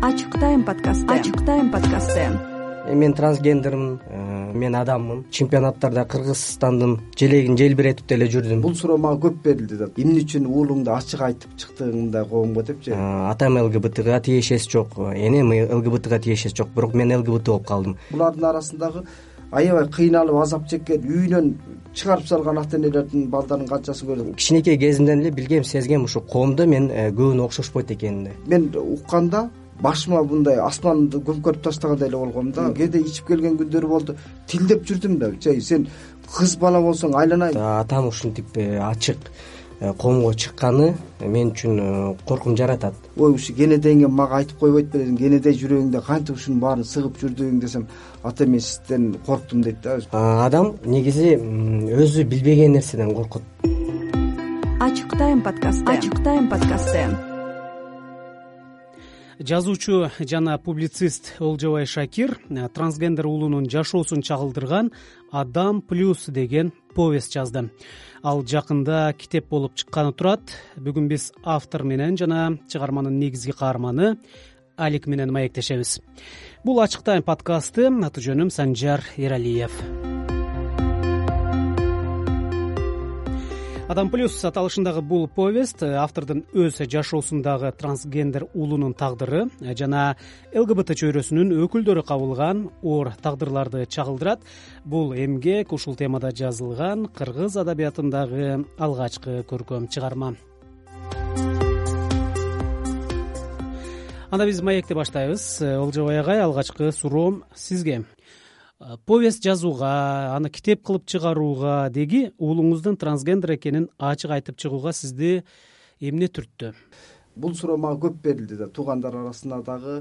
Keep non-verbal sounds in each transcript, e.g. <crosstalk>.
ачык тайм подкасты ачык тайм подкасты э, мен трансгендермин э, мен адаммын. Чемпионаттарда кыргызстандын желегин желбиретип деле жүрдүм. Бул суроо мага көп берилди да. Эмне үчүн уулуңду ачык айтып чыктың мындай коомго депчи э, атам лгбтга тиешеси жок. Энем лгбтга тиешеси жок. Бирок мен лгбт болуп калдым. Булардын арасындагы аябай кыйналып азап чеккен үйүнөн чыгарып салган ата энелердин балдарын канчасын көрдүң? Кичинекей кезимден эле билгем сезгем ушу коомдо мен көбүнө окшошпойт экенине мен укканда башыма мындай асманды көмкөрүп тастагандай эле болгом да. Кээде ичип келген күндөрү болду. Тилдеп жүрдүм да. Чей сен кыз бала болсоң айланайын. Атам ушинтип э, ачык э, коомго чыкканы мен үчүн э, коркунуч жаратат. Ой ушу кенедейиңе мага айтып койбойт белең кенедей жүрөгүңдө кантип ушунун баарын сыгып жүрдүң десем ата мен сизден корктум дейт да адам негизи өзү билбеген нерседен коркот. Ачык тайм подкасты. Ачык тайм подкасты жазуучу жана публицист олжобай шакир э, трансгендер уулунун жашоосун чагылдырган адам плюс деген повесть жазды. Ал жакында китеп болуп чыкканы турат. Бүгүн биз автор менен жана чыгарманын негизги каарманы алик менен маектешебиз. Бул ачык тайм подкасты аты жөнүм санжар эралиев адам плюс аталышындагы бул повесть э, автордун өз жашоосундагы трансгендер уулунун тагдыры э, жана лгбт чөйрөсүнүн өкүлдөрү кабылган оор тагдырларды чагылдырат. Бул эмгек ушул темада жазылган кыргыз адабиятындагы алгачкы көркөм чыгарма. Анда биз маекти баштайбыз. Э, олжобай агай алгачкы суроом сизге повесть жазууга аны китеп кылып чыгарууга деги уулуңуздун трансгендер экенин ачык айтып чыгууга сизди эмне түрттү бул суроо мага көп берилди да. Туугандар арасында дагы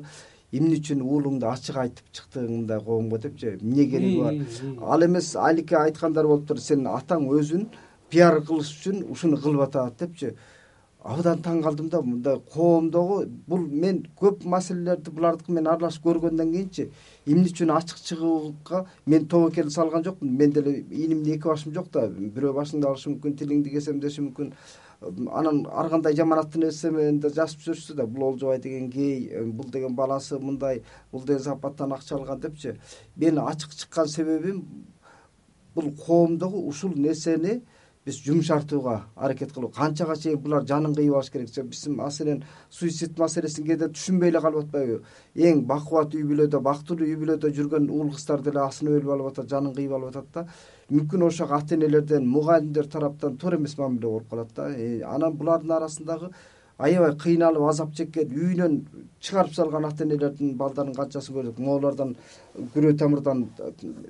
эмне үчүн уулуңду ачык айтып чыктың мындай коомго депчи эмне кереги бар? Ал эмес аликке айткандар болуптур сенин атаң өзүн пиар кылыш үчүн ушуну кылып атат депчи абдан таң калдым да мындай коомдогу бул мен көп маселелерди булардыкы менен аралашып көргөндөн кийинчи эмне үчүн ачык чыгууга мен тобокел салган жокмун. Мен деле ийнимде эки башым жок да бирөө башыңды алышы мүмкүн тилиңди кесем деши мүмкүн. Анан ар кандай жаманаттуу нерсе менен да жазып жүрүшсү да бул олжобай деген гей бул деген баласы мындай бул деген западтан акча алган депчи. Мен ачык чыккан себебим бул коомдогу ушул нерсени биз жумшартууга аракет кылуу канчага чейин булар жанын кыйып алыш керек биз маселен суицид маселесин кээде түшүнбөй эле калып атпайбы. Эң бакубат үй бүлөдө бактылуу үй бүлөдө жүргөн уул кыздар деле асынып өлүп алып атат жанын кыйып алып атат да. Мүмкүн ошого ата энелерден мугалимдер тараптан туура эмес мамиле болуп калат да. Э, анан булардын арасындагы аябай кыйналып азап чеккен үйүнөн чыгарып салган ата энелердин балдарын канчасын көрдүк моулардан күрөө тамырдан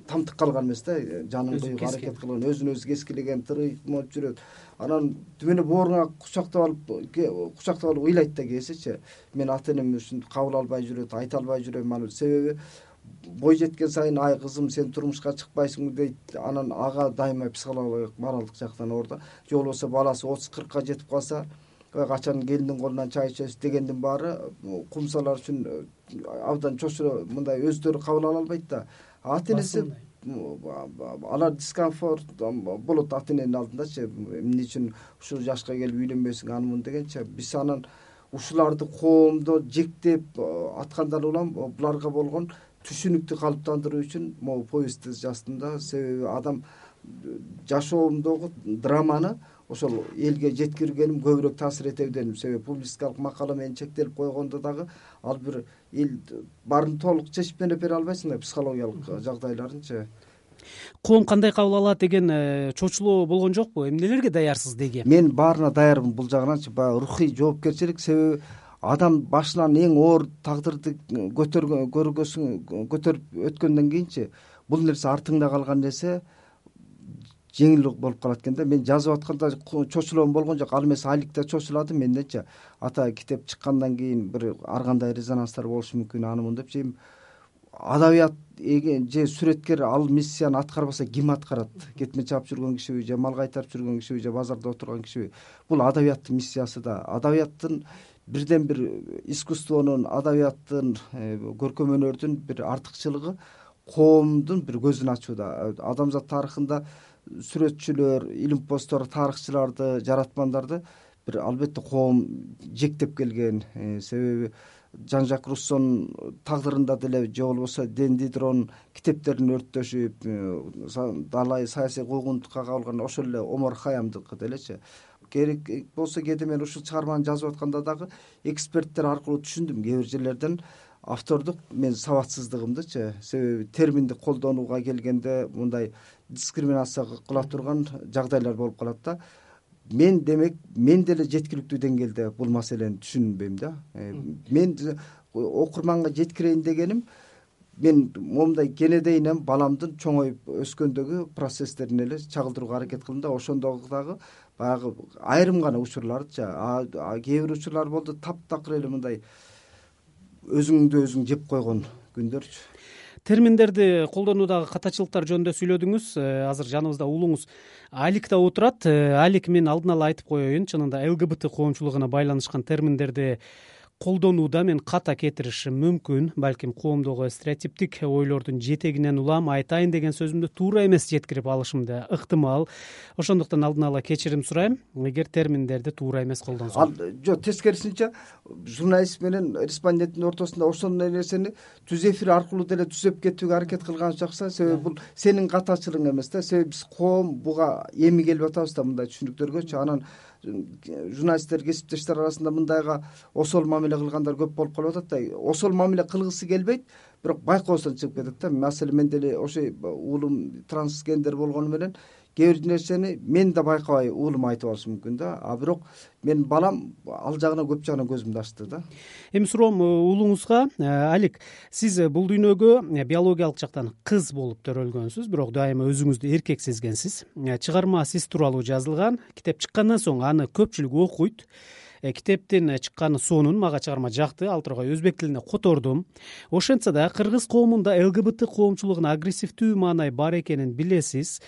тамтык калган эмес да жанын кыюуга аракет кылган өзүн өзү кескилеген тырый болуп жүрөт. Анан түбү эле кучактап алып кучактап алып ыйлайт да кээсечи мен ата энем ушинтип кабыл албай жүрөт айта албай жүрөм аны себеби бой жеткен сайын ай кызым сен турмушка чыкпайсыңбы? дейт. Анан ага дайыма психологиялык моралдык жактан оор да же болбосо баласы отуз кыркка жетип калса качан келиндин колунан чай ичесиз дегендин баары кумсалар үчүн э, абдан чочура мындай өздөрү кабыл ала албайт да. Ата энеси алар дискомфорт болот ата эненин алдындачы эмне үчүн ушул жашка келип үйлөнбөйсүң аны муну дегенчи биз анан ушуларды коомдо жектеп э, аткандан улам буларга болгон түшүнүктү калыптандыруу үчүн могу повестти жаздым да себеби адам э, жашоомдогу драманы ошол элге жеткиргеним көбүрөөк таасир этеби дедим себеби публицистикалык макала менен чектелип койгондо дагы ал бир эл баарын толук чечиптенеп бере албайсың да психологиялык жагдайларынчы коом кандай кабыл алат деген э, чочулоо болгон жокпу? Эмнелерге даярсыз деги? Мен баарына даярмын бул жагынанчы баягы рухий жоопкерчилик себеби адам башынан эң оор тагдырды көтөргөн көргөсүн көтөрүп өткөндөн кийинчи бул нерсе артыңда калган нерсе жеңил болуп калат экен да. Мен жазып атканда чочулоом болгон жок. Ал эмес алик да чочулады менденчи ата китеп чыккандан кийин бир ар кандай резонанстар болушу мүмкүн аны муну депчи эми адабият же сүрөткер ал миссияны аткарбаса ким аткарат? Кетме чаап жүргөн кишиби же мал кайтарып жүргөн кишиби же базарда отурган кишиби бул адабияттын миссиясы да. Адабияттын бирден бир искусствонун адабияттын э, көркөм өнөрдүн бир артыкчылыгы коомдун бир көзүн ачуу да адамзат тарыхында сүрөтчүлөр илимпоздор тарыхчыларды жаратмандарды бир албетте коом жектеп келген. Э, себеби жан жак руссонун тагдырында деле же болбосо ден дидронун китептерин өрттөшүп далай саясий куугунтукка кабылган ошол эле омар хаямдыкы делечи. Керек болсо кээде мен ушул чыгарманы жазып атканда дагы эксперттер аркылуу түшүндүм. Кээ бир жерлерден автордук мен сабатсыздыгымдычы. Себеби терминди колдонууга келгенде мындай дискриминация кыла турган жагдайлар болуп калат да. Мен демек мен деле жеткиликтүү деңгээлде бул маселени түшүнбөйм да. Э, мен окурманга жеткирейин дегеним мен момундай кенедейинен баламдын чоңоюп өскөндөгү процесстерин эле чагылдырууга аракет кылдым да. Ошондогу дагы баягы айрым гана учурлардычы кээ бир учурлар болду таптакыр эле мындай өзүңдү өзүң жеп койгон күндөрчү терминдерди колдонуудагы катачылыктар жөнүндө сүйлөдүңүз. Э, азыр жаныбызда уулуңуз алик да отурат э, алик мен алдын ала айтып коеюн чынында лгбт коомчулугуна байланышкан терминдерди колдонууда мен ката кетиришим мүмкүн балким коомдогу стереотиптик ойлордун жетегинен улам айтайын деген сөзүмдү туура эмес жеткирип алышым да ыктымал. Ошондуктан алдын ала кечирим сурайм. Эгер терминдерди туура эмес колдонсом. Жок тескерисинче журналист менен респонденттин ортосунда ошондой нерсени түз эфир аркылуу деле түзөп кетүүгө аракет кылган жакса себеби бул сенин катачылыгың эмес да. Себеби биз коом буга эми келип атабыз да мындай түшүнүктөргөчү. Анан журналисттер кесиптештер арасында мындайга осол мамиле кылгандар көп болуп калып атат да. Осол мамиле кылгысы келбейт бирок байкоосунан чыгып кетет да. Маселен мен деле ошо уулум трансгендер болгону менен кээ бир нерсени мен да байкабай уулум айтып алышы мүмкүн да. А бирок менин балам ал жагына көп жагынан көзүмдү ачты да. Эми суроом э, уулуңузга э, алик сиз э, бул дүйнөгө биологиялык жактан кыз болуп төрөлгөнсүз бирок дайыма өзүңүздү эркек сезгенсиз чыгарма сиз тууралуу жазылган китеп чыккандан соң аны көпчүлүк окуйт китептин чыкканы сонун мага чыгарма жакты ал тургай өзбек тилине котордум ошентсе да кыргыз коомунда лгбт коомчулугуна агрессивдүү маанай бар экенин билесиз.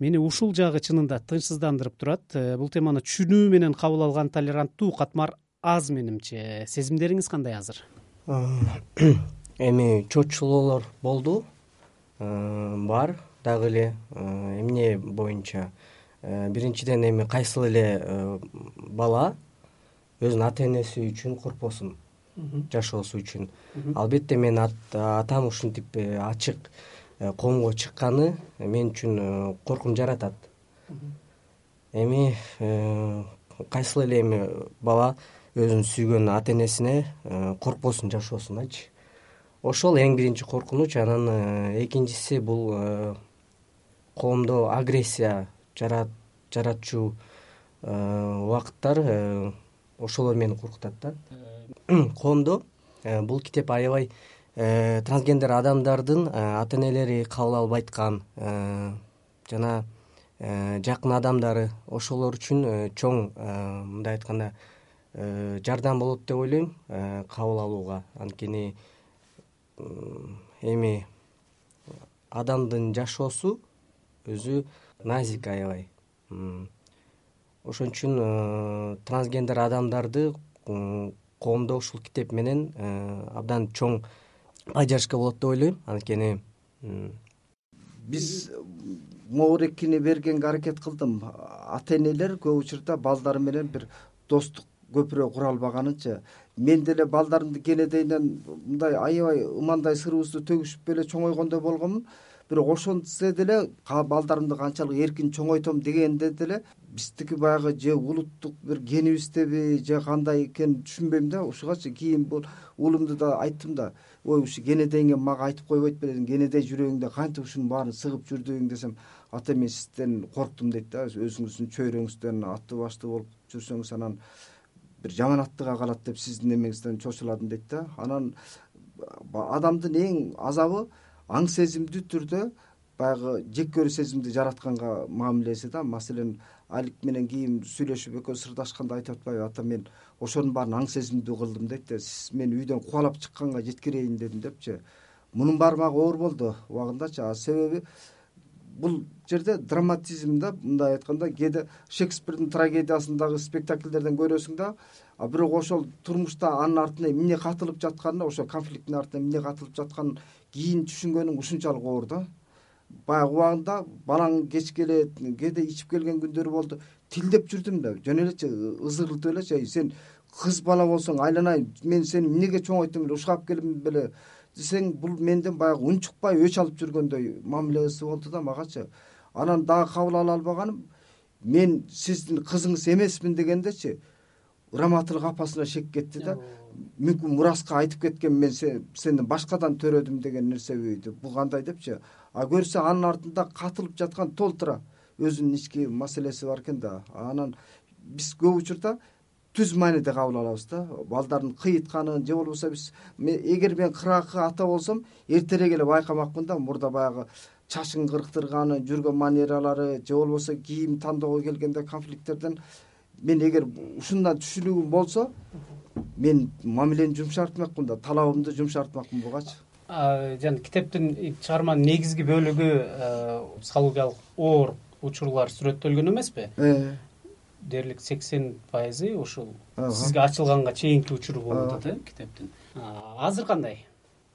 Мени ушул жагы чынында тынчсыздандырып турат. Э, бул теманы түшүнүү менен кабыл алган толеранттуу катмар аз менимче. Сезимдериңиз кандай азыр? <coughs> Эми чочулоолор болду. Бар дагы эле. Эмне боюнча. Биринчиден эми кайсыл эле бала өзүнүн ата энеси үчүн коркпосун жашоосу үчүн. Албетте менин атам ушинтип э, ачык э, коомго чыкканы мен үчүн э, коркунуч жаратат. Эми кайсыл эле эми бала өзүнүн сүйгөн ата энесине коркпосун жашоосундачы ошол эң биринчи коркунуч анан экинчиси бул коомдо агрессия жаратчу убакыттар ошолор мени коркутат да. Коомдо э, бул китеп аябай э, трансгендер адамдардын э, ата энелери кабыл албайткан жана жакын адамдары ошолор үчүн чоң мындай айтканда жардам болот деп ойлойм кабыл алууга. Анткени эми адамдын жашоосу өзү назик аябай ошон үчүн э, трансгендер адамдарды коомдо ушул китеп менен э, абдан чоң поддержка болот деп ойлойм. Анткени биз могу бергенге аракет кылдым. Ата энелер көп учурда балдары менен бир достук көпүрө кура албаганычы мен деле балдарымды кенедейинен мындай аябай ымандай сырыбызды төгүшүп эле чоңойгондой болгонмун бирок ошентсе деле балдарымды канчалык эркин чоңойтом дегенде деле биздики баягы же улуттук бир генибиздеби же кандай экенин түшүнбөйм да ушугачы кийин бул уулумду да айттым да ой ушу кенедейиңе мага айтып койбойт белең кенедей жүрөгүңдө кантип ушунун баарын сыгып жүрдүң десем ата мен сизден корктум дейт да өзүңүздүн чөйрөңүздөн атты баштуу болуп жүрсөңүз анан бир жаман аттыга калат деп сиздин эмеңизден чочуладым дейт да анан адамдын эң азабы аң сезимдүү түрдө баягы жек көрүү сезимди жаратканга мамилеси да маселен алик менен кийин сүйлөшүп экөөбүз сырдашканда айтып атпайбы ата мен ошонун баарын аң сезимдүү кылдым дейт да сиз мени үйдөн кубалап чыкканга жеткирейин дедим депчи мунун баары мага оор болду убагындачы. А себеби бул жерде драматизм да мындай айтканда кээде шекспирдин трагедиясындагы спектакльдерден көрөсүң да а бирок ошол турмушта анын артында эмне катылып жатканын ошол конфликттин артында эмне катылып жатканын кийин түшүнгөнүң ушунчалык оор да. Баягы убагында балаң кечке эле кээде ичип келген күндөрү болду. Тилдеп жүрдүм да. Жөн элечи ызырылтып элечи. Й сен кыз бала болсоң айланайын мен сени эмнеге чоңойттум эле ушкап келдим беле десең бул менден баягы унчукпай өч алып жүргөндөй мамилеси болду да магачы. Анан дагы кабыл ала албаганым мен сиздин кызыңыз эмесмин дегендечи ыраматылык апасына шек кетти да. Мүмкүн мураска айтып кеткем мен сени башкадан төрөдүм деген нерсеби бул кандай депчи. А көрсө анын артында катылып жаткан толтура өзүнүн ички маселеси бар экен да. Анан биз көп учурда түз мааниде кабыл алабыз да. Балдардын кыйытканын же болбосо биз эгер мен кыракы ата болсом эртерээк эле байкамакмын да. Мурда баягы чачын кырктырганы жүргөн манералары же болбосо кийим тандоого келгенде конфликттерден мен эгер ушундан түшүнүгүм болсо мен мамилени жумшартмакмын да талабымды жумшартмакмын бугачы. Жана китептин чыгарманын негизги бөлүгү психологиялык оор учурлар сүрөттөлгөн эмеспи? Э. дээрлик сексен пайызы ушул сизге ачылганга чейинки учуру болуп атат э китептин. Азыр кандай?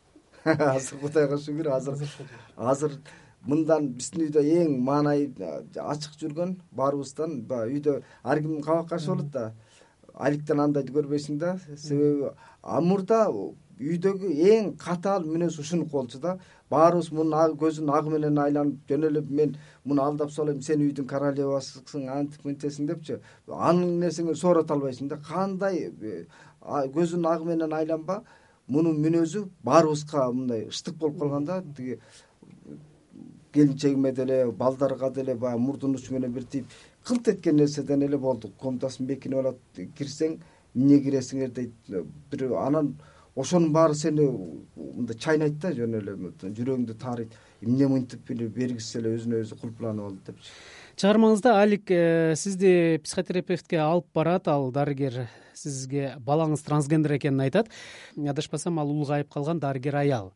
<laughs> Азыр кудайга шүгүр азыр. Азыр мындан биздин үйдө эң маанай ачык жүргөн баарыбыздан баягы үйдө ар ким кабак кашып болот да. Аликтен андайды көрбөйсүң да. Себеби а мурда үйдөгү эң катаал мүнөз ушунуку болчу да. Баарыбыз мунун көзүнүн агы менен айланып жөн эле мен муну алдап салайм сен үйдүн королевасысың антип мынтесиң депчи анын нерсеңен соорото албайсың да. Кандай э, көзүнүн агы менен айланба мунун мүнөзү баарыбызга мындай ыштык болуп калган да. Тиги келинчегиме деле балдарга деле баягы мурдун учу менен бир тип кылт эткен нерседен эле болду комнатасы мекинип алат кирсең эмне киресиңер дейт. Бир анан ошонун баары сени мындай чайнайт да жөн эле жүрөгүңдү таарыйт. Эмне мынтип бергисиз эле өзүнө өзү кулпланып алды депчи. Чыгармаңызда алик э, сизди психотерапевтке алып барат. Ал дарыгер сизге балаңыз трансгендер экенин айтат. Адашпасам ал улгайып калган дарыгер аял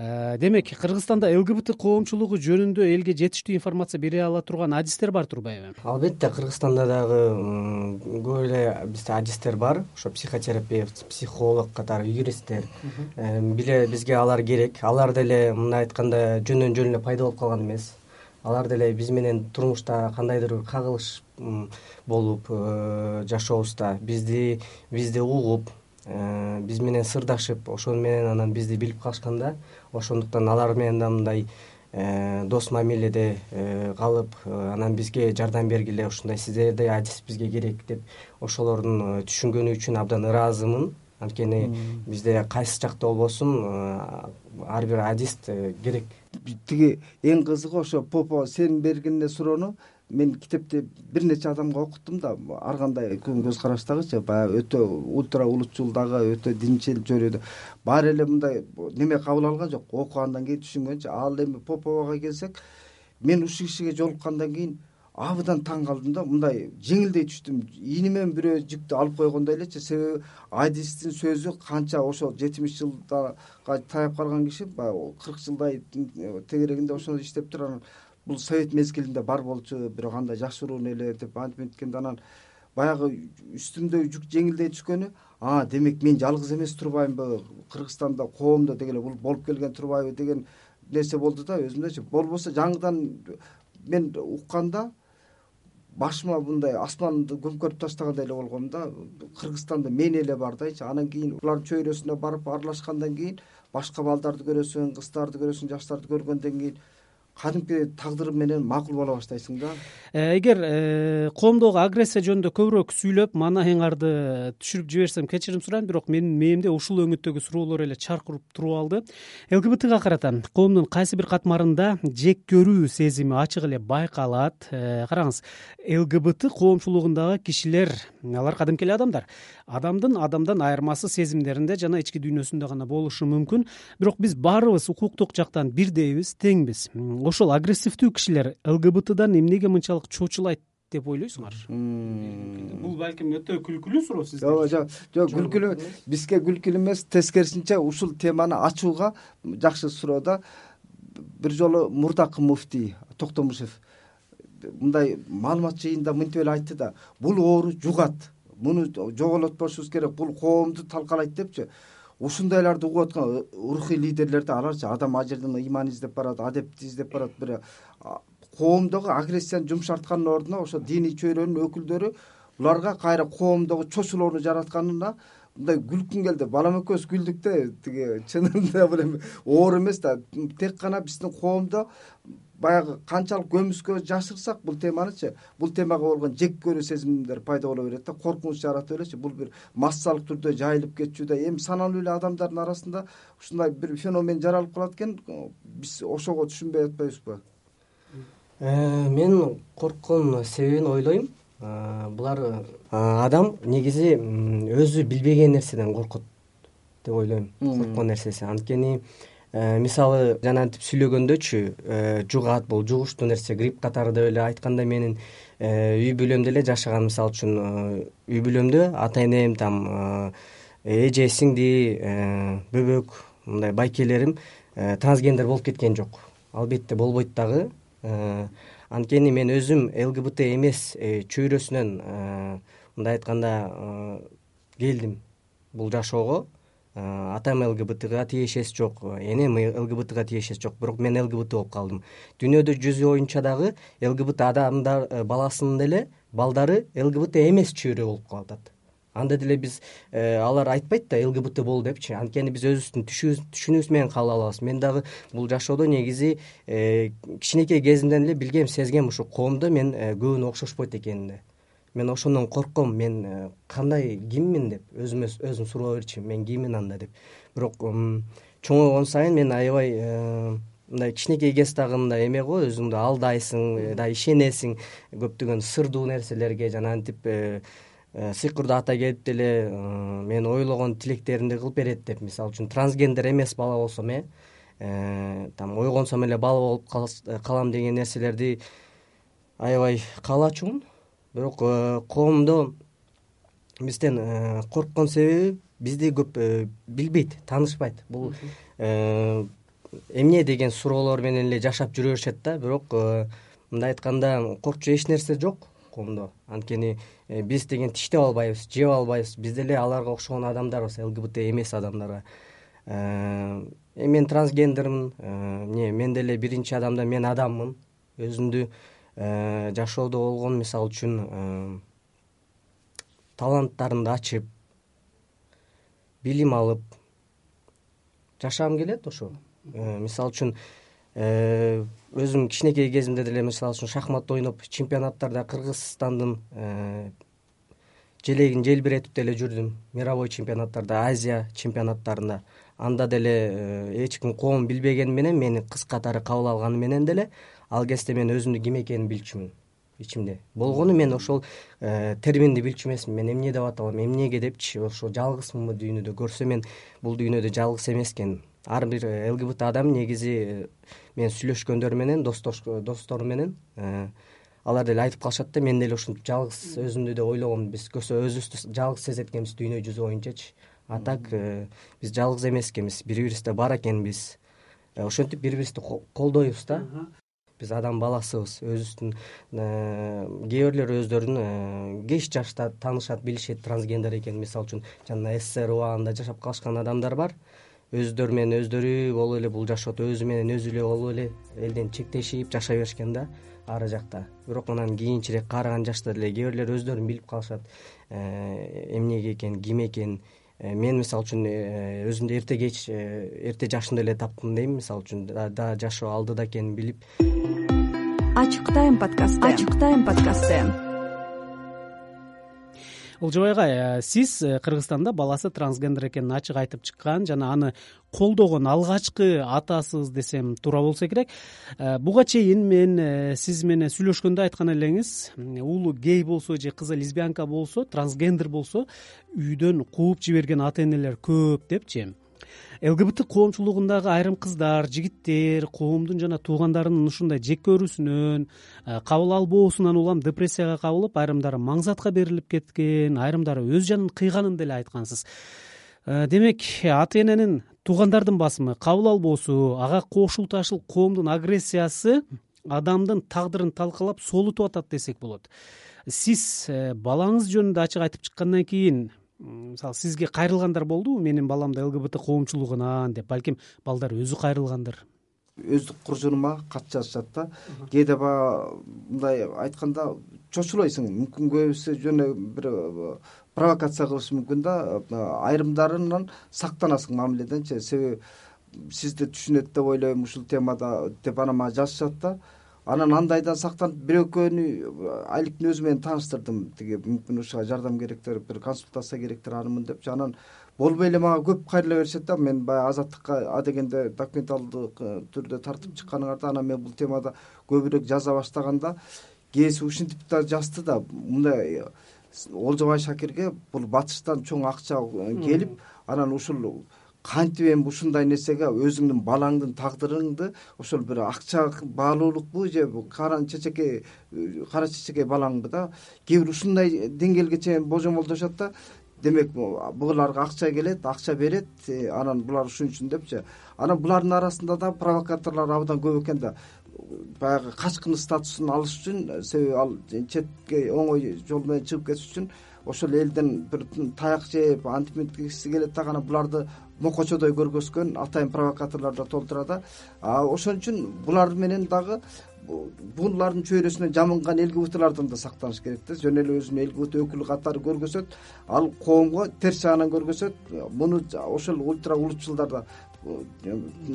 демек кыргызстанда лгбт коомчулугу жөнүндө элге жетиштүү информация бере ала турган адистер бар турбайбы албетте кыргызстанда дагы көп эле бизде адистер бар. Ошо психотерапевт психолог катары юристтер. Э, биле бизге алар керек. Алар деле мындай айтканда жөндөн жөн эле пайда болуп калган эмес. Алар деле биз менен турмушта кандайдыр бир кагылыш болуп э, жашообузда. Бизди бизди угуп биз менен сырдашып ошону менен анан бизди билип калышкан да ошондуктан алар менен да мындай э, дос мамиледе э, калып э, анан бизге жардам бергиле ушундай сиздердей адис бизге керек деп ошолордун түшүнгөнү үчүн абдан ыраазымын. Анткени бизде кайсы жакта болбосун ар бир адист керек. Тиги эң кызыгы ошо попо сен бергенине суроону мен китепти бир нече адамга окуттум да ар кандай көз караштагычы баягы өтө ультра улутчул дагы өтө динчил чөйрөдө баары эле мындай неме кабыл алган жок окугандан кийин түшүнгөнчү ал эми поповага келсек мен ушул кишиге жолуккандан кийин абдан таң калдым да мындай жеңилдей түштүм. Ийни менен бирөө жүктү алып койгондой элечи себеби адистин сөзү канча ошол жетимиш жылдага таяп калган киши баягы кырк жылдай тегерегинде ошондо иштеп тур анан бул совет мезгилинде бар болчу бирок андай жашыруун эле деп антип мынтип анан баягы үстүмдө жүк жеңилдей түшкөнү а демек мен жалгыз эмес турбаймынбы кыргызстанда коомдо деги бул болуп келген турбайбы? деген нерсе болду да өзүмдөчү болбосо жаңыдан мен укканда башыма мындай асманды көмкөрүп таштагандай эле болгом да кыргызстанда мен эле бардайчы анан кийин булардын чөйрөсүнө барып аралашкандан кийин башка балдарды көрөсүң кыздарды көрөсүң жаштарды көргөндөн кийин кадимки тагдыры менен макул боло баштайсың да. Э, эгер э, коомдогу агрессия жөнүндө көбүрөөк сүйлөп маанайыңарды түшүрүп жиберсем кечирим сурайм бирок менин мээмде ушул өңүттөгү суроолор эле чарк уруп туруп алды. лгбтга карата коомдун кайсы бир катмарында жек көрүү сезими ачык эле байкалат. Э, караңыз лгбт коомчулугундагы кишилер алар кадимки эле адамдар. Адамдын адамдан айырмасы сезимдеринде жана ички дүйнөсүндө гана болушу мүмкүн. Бирок биз баарыбыз укуктук жактан бирдейбиз теңбиз ошол агрессивдүү кишилер лгбтдан эмнеге мынчалык чочулайт деп ойлойсуңар? Бул балким өтө күлкүлүү суроо сизге. Ооба жок. Жок күлкүлүү. Бизге күлкүлүү эмес. Тескерисинче ушул теманы ачууга жакшы суроо да бир жолу мурдакы муфтий токтомушев. Мындай маалымат жыйынында мынтип эле айтты да бул оору жугат. Муну жоголотпошубуз керек. Бул коомду талкалайт депчи ушундайларды угуп аткан рухий лидерлерди аларчы адам ал жерден ыйман издеп барат адепти издеп барат бир коомдогу агрессияны жумшарткандын ордуна ошо диний чөйрөнүн өкүлдөрү буларга кайра коомдогу чочулоону жаратканына мындай күлкүм келди. Балам экөөбүз күлдүк да тиги чынында бул эми оор эмес да тек гана биздин коомдо баягы канчалык көмүскө жашырсак бул теманычы бул темага болгон жек көрүү сезимдер пайда боло берет да коркунуч жаратып элечи бул бир массалык түрдө жайылып кетчү да эми саналуу эле адамдардын арасында ушундай бир феномен жаралып калат экен биз ошого түшүнбөй атпайбызбы э, мен корккон себебин ойлойм. Булар адам негизи өзү билбеген нерседен коркот деп ойлойм. Корккон нерсеси. Анткени э, мисалы жанагынтип сүйлөгөндөчү э, жугат бул жугуштуу нерсе грипп катары деп эле айтканда менин э, үй бүлөмдө эле жашаган мисалы үчүн үй бүлөмдө ата энем там эже сиңди бөбөк мындай байкелерим трансгендер болуп кеткен жок. Албетте болбойт дагы. Анткени мен өзүм лгбт эмес э, чөйрөсүнөн э, мындай айтканда э, келдим бул жашоого атам лгбтга тиешеси жок энем лгбтга тиешеси жок бирок мен лгбт болуп калдым. Дүйнөдө жүзү боюнча дагы лгбт адамдар баласынын деле балдары лгбт эмес чөйрө болуп калып атат анда деле биз э, алар айтпайт да лгбт бол депчи. Анткени биз өзүбүздүн түшүнүүбүз менен кабыл алабыз. Мен дагы бул жашоодо негизи э, кичинекей кезимден эле билгем сезгем ушу коомдо мен э, көбүнө окшошпойт экенине мен ошондон корком мен кандай киммин деп өзүмө өзүм суроо берчүмүн мен киммин анда деп. Бирок чоңойгон сайын мен аябай мындай кичинекей кез дагы мындай эме го өзүңдү алдайсың да ишенесиң. Көптөгөн сырдуу нерселерге жанагынтип Э, сыйкырдуу ата келип деле э, мен ойлогон тилектеримди кылып берет деп. Мисалы үчүн трансгендер эмес бала болсом э, э там ойгонсом эле бала болуп калам деген нерселерди аябай каалачумун бирок коомдо бизден корккон себеби бизди көп билбейт таанышпайт. Бул эмне деген суроолор менен эле жашап жүрө беришет да. Бирок мындай айтканда коркчу эч нерсе жок коомдо. Анткени э, биз деген тиштеп албайбыз жеп албайбыз. Биз деле аларга окшогон адамдарбыз лгбт эмес адамдарга э, эми мен трансгендермин эмне э, мен деле биринчи адамда мен адаммын. Өзүмдү жашоодо болгон мисалы үчүн таланттарымды ачып билим алып жашагым келет ошо. Мисалы үчүн өзүм кичинекей кезимде деле мисалы үчүн шахмат ойноп чемпионаттарда кыргызстандын э, желегин желбиретип деле жүрдүм. Мировой чемпионаттарда азия чемпионаттарында. Анда деле э, эч ким коом билбегени менен мени кыз катары кабыл алганы менен деле ал кезде мен өзүмдүн ким экенимди билчүмүн ичимде. Болгону мен ошол э, терминди билчү эмесмин. Мен эмне деп аталам эмнеге депчи? Ошо жалгызмынбы дүйнөдө? Көрсө мен бул дүйнөдө жалгыз эмес экенмин ар бир лгбт адам негизи менен сүйлөшкөндөр менен досторум менен э, алар деле айтып калышат да мен деле ушинтип жалгыз өзүмдү деп ойлогом. Биз көбсө өзүбүздү жалгыз сезет экенбиз дүйнө жүзү боюнчачы. А так э, биз жалгыз эмес экенбиз бири бирибизде бар экенбиз. Э, ошентип бири бирибизди колдойбуз да биз адам баласыбыз. Өзүбүздүн кээ бирлер өздөрүн кеч жашта таанышат билишет трансгендер экенин мисалы үчүн жана ссср убагында жашап калышкан адамдар бар. Өздөрү менен өздөрү болуп эле бул жашоодо өзү менен өзү эле болуп эле элден чектешип жашай беришкен да ары жакта. Бирок анан кийинчерээк каарыган жашта деле кээ бирлер өздөрүн билип калышат. Э, эмнеге экенин ким экенин э, мен мисалы үчүн э, өзүмдү эрте кеч эрте жашымда эле таптым дейм. Мисалы үчүн да жашоо алдыда экенин билип. Ачык тайм подкасты. Ачык тайм подкасты олжобай агай э, сиз э, кыргызстанда баласы трансгендер экенин ачык айтып чыккан жана аны колдогон алгачкы атасыз десем туура болсо керек. Э, буга чейин мен сиз менен сүйлөшкөндө айткан элеңиз уулу гей болсо же кызы лесбиянка болсо трансгендер болсо үйдөн кууп жиберген ата энелер көп депчи лгбт коомчулугундагы айрым кыздар жигиттер коомдун жана туугандарынын ушундай жек көрүүсүнөн э, кабыл албоосунан улам депрессияга кабылып айрымдары маңзатка берилип кеткен айрымдары өз жанын кыйганын деле айткансыз. Э, демек ата эненин туугандардын басымы кабыл албоосу ага кошулташыл коомдун агрессиясы адамдын тагдырын талкалап солутуп атат десек болот. Сиз э, балаңыз жөнүндө ачык айтып чыккандан кийин мисалы сизге кайрылгандар болдубу менин балам да лгбт коомчулугунан деп. Балким балдар өзү кайрылгандыр. Өздүк куржунума кат жазышат да. Кээде баягы мындай айтканда чочулойсуң мүмкүн көбүсү жөн эле бир провокация кылышы мүмкүн да. Айрымдарынан сактанасың мамиледенчи себеби сизди түшүнөт деп ойлойм ушул темада деп анан мага жазышат да анан андайдан сактанып бир экөөнү аликтин өзү менен тааныштырдым. Тиги мүмкүн ушуга жардам керектир бир консультация керектир анымын депчи. Анан болбой эле мага көп кайрыла беришет да мен баягы азаттыкка адегенде документалдык э, түрдө тартып чыкканыңарда анан мен бул темада көбүрөөк жаза баштаганда кээси ушинтип да жазды да. Мындай олжобай шакирге бул батыштан чоң акча э, келип анан ушул кантип эми ушундай нерсеге өзүңдүн балаңдын тагдырыңды ошол бир акча баалуулукпу же кара чечекей кара чечекей балаңбы да кээ бир ушундай деңгээлге чейин божомолдошот да демек буларга акча келет акча берет э, анан булар ушун үчүн депчи. Анан булардын арасында да провокаторлор абдан көп экен да. Баягы качкын статусун алыш үчүн себеби ал четке оңой жол менен чыгып кетиш үчүн ошол элден бир таяк жеп антип мынткиси келет дагы анан буларды мокочодой көргөзгөн атайын провокаторлор да толтура да. Ошон үчүн булар менен дагы булардын чөйрөсүнөн жамынган элгибытылардан да сактаныш керек да. Жөн эле өзүн элгибыт өкүлү катары көргөзөт ал коомго терс жагынан көргөзөт. Муну ошол ультра улутчулдар да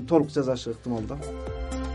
толук жасашы ыктымал да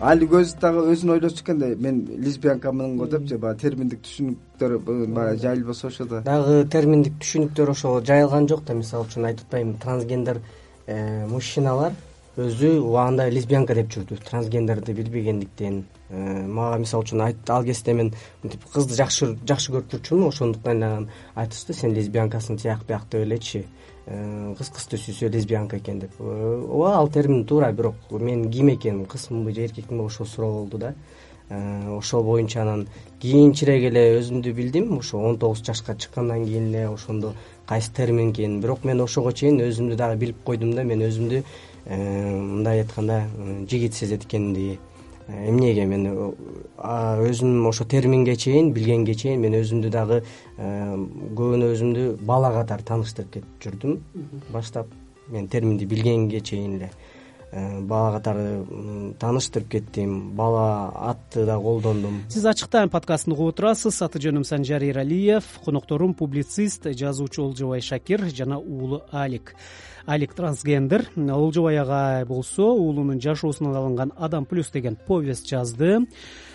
алик өзү дагы өзүн ойлочу экен да мен лесбиянкамын го депчи баягы терминдик түшүнүктөр баягы жайылбаса ошо да. Дагы терминдик түшүнүктөр ошо жайылган жок да мисалы үчүн айтып атпаймынбы трансгендер э, мужчиналар өзү убагында лесбиянка деп жүрдү. Трансгендерди билбегендиктен э, мага мисалы үчүн ал кезде мен мынтип кызды жакшы жакшы көрүп жүрчүмүн ошондуктан анан айтышты сен лесбиянкасың тияк бияк деп элечи. Э, кыз кызды сүйсө лесбиянка экен деп. Э, ооба ал термин туура бирок мен ким экеним кызмынбы же эркекминби ошол суроо болду да. Ошол боюнча анан кийинчерээк эле өзүмдү билдим ошо он тогуз жашка чыккандан кийин эле ошондо кайсы термин экенин бирок мен ошого чейин өзүмдү дагы билип койдум да мен өзүмдү Э, мындай айтканда э, жигит сезет экендиги э, эмнеге мен өзүм ошо терминге чейин билгенге чейин мен өзүмдү дагы көбүнө өзүмдү бала катары тааныштырып кетип жүрдүм. Баштап мен терминди билгенге чейин эле бала катары тааныштырып кеттим. Бала атты да колдондум. Сиз ачык тайм подкастын угуп отурасыз. Аты жөнүм санжар эралиев конокторум публицист жазуучу олжобай шакир жана уулу алик. Алик трансгендер. Олжобай агай болсо уулунун жашоосунан алынган адам плюс деген повесть жазды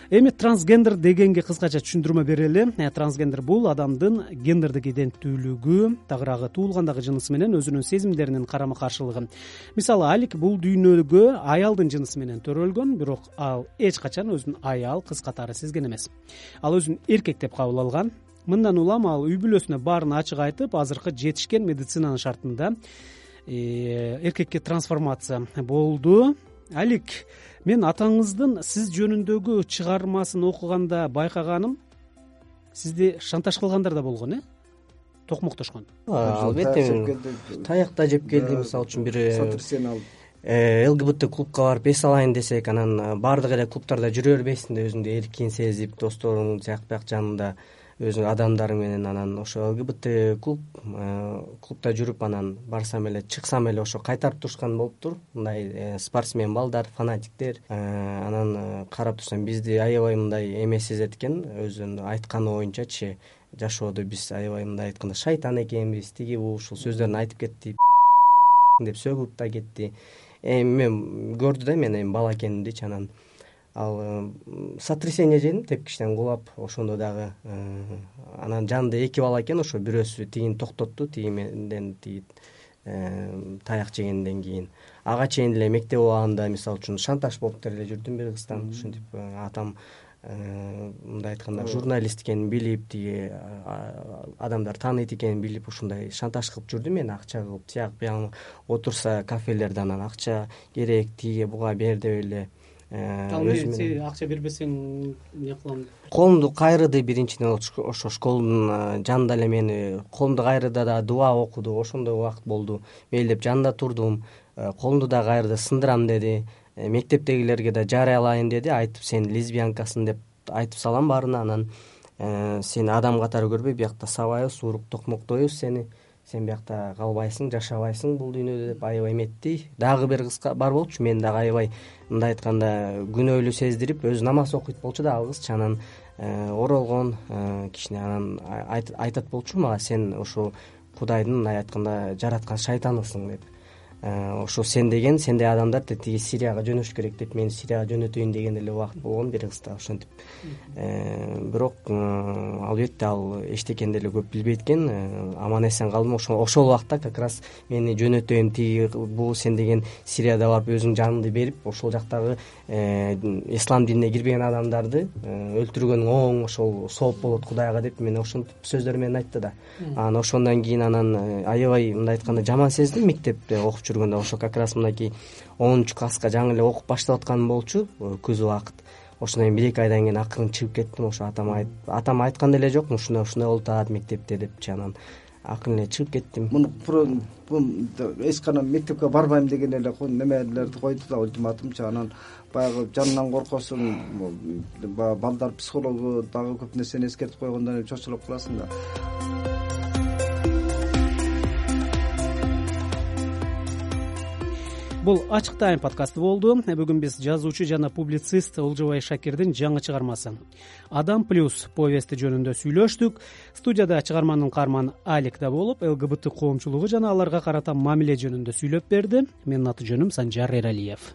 эми трансгендер дегенге кыскача түшүндүрмө берели э, трансгендер бул адамдын гендердик иденттүүлүгү тагыраагы туулгандагы жынысы менен өзүнүн сезимдеринин карама каршылыгы. Мисалы алик бул дүйнөгө аялдын жынысы менен төрөлгөн бирок ал эч качан өзүн аял кыз катары сезген эмес. Ал өзүн эркек деп кабыл алган. Мындан улам ал үй бүлөсүнө баарын ачык айтып азыркы жетишкен медицинанын шартында Э, эркекке трансформация болду. Алик мен атаңыздын сиз жөнүндөгү чыгармасын окуганда байкаганым сизди шантаж кылгандар да болгон э? Токмоктошкон. Албетте таяк да жеп келди мисалы үчүн бир э, сотрясение алып э, лгбт клубка барып эс алайын десек анан баардык эле клубтарда жүрө бербейсиң да өзүңдү эркин сезип досторуң тияк бияк жанында өзү адамдарың менен анан ошо лгбт клуб э, клубда жүрүп анан барсам эле чыксам эле ошо кайтарып турушкан болуптур мындай э, спортсмен балдар фанатиктер. Э, анан карап турсам бизди аябай мындай эме сезет экен өзүнүн айтканы боюнчачы жашоодо биз аябай мындай айтканда шайтан экенбиз тиги бул ушул сөздөрүн айтып кетти деп сөгүп да кетти. Эми мен көрдү да мен эми бала экенимдичи анан ал э, сотрясение жедим тепкичтен кулап ошондо дагы э, анан жанымда эки бала экен ошо бирөөсү тигини токтотту тиги менден тиги э, таяк жегенден кийин. Ага чейин эле мектеп убагында мисалы үчүн шантаж болуп деле жүрдүм бир кыздан ушинтип атам мындай айтканда журналист экенин билип тиги адамдар тааныйт экенин билип ушундай шантаж кылып жүрдү мени акча кылып тияк биягы отурса кафелерде анан акча керек тиге буга бер деп эле Э, сен акча бербесең эмне кылам колумду кайрыды биринчиден ошо школдун э, жанында эле мени колумду кайрыды да дуа окуду ошондой убакыт болду. Мейли деп жанында турдум э, колумду да кайрды сындырам деди. Мектептегилерге да жарыялайын деди. Айтып сен лесбиянкасың деп айтып салам баарына анан. Сени адам катары көрбөй биякта сабайбыз уруп токмоктойбуз сени сен биякта калбайсың жашабайсың бул дүйнөдө деп аябай эметти дагы бир кыз бар болчу мени дагы аябай мындай айтканда күнөөлүү сездирип өзү намаз окуйт болчу да ал кызчы анан оролгон кичине анан айтат болчу мага сен ушу кудайдын мындай айтканда жараткан шайтанысың деп. Э, ошо сен деген сендей адамдар тиги сирияга жөнөш керек деп мени сирияга жөнөтөйүн деген эле убакыт болгон бир кызда ошентип. Э, бирок э, албетте ал эчтекени деле көп билбейт экен. Аман эсен калдым. Ошол убакта как раз мени жөнөтөйүн тиги бул сен деген сирияда барып өзүңдүн жаныңды берип ошол жактагы ислам динине кирбеген адамдарды өлтүргөнүң оң ошол сооп болот кудайга деп мени ошентип сөздөр менен айтты да. Анан ошондон кийин анан аябай мындай айтканда жаман сездим мектепте окуп жүргөндө ошо как раз мынакей онунчу класска жаңы эле окуп баштап атканым болчу э, күз убакыт ошондон кийин бир эки айдан кийин акырын чыгып кеттим ошо атама атама айткан деле жокмун ушундай ушундай болуп атат мектепте депчи анан акырын эле чыгып кеттим. Муну эч кандай мектепке барбайм деген эле немелерди койду да ультиматумчу анан баягы жанынан коркосуң баягы балдар психологу дагы көп нерсени эскертип койгондон кийин чочулуп каласың да бул ачык тайм подкасты болду. Бүгүн биз жазуучу жана публицист олжобай шакирдин жаңы чыгармасы. Адам плюс повести жөнүндө сүйлөштүк. Студияда чыгарманын каарманы алик да болуп лгбт коомчулугу жана аларга карата мамиле жөнүндө сүйлөп берди. Менин аты жөнүм санжар эралиев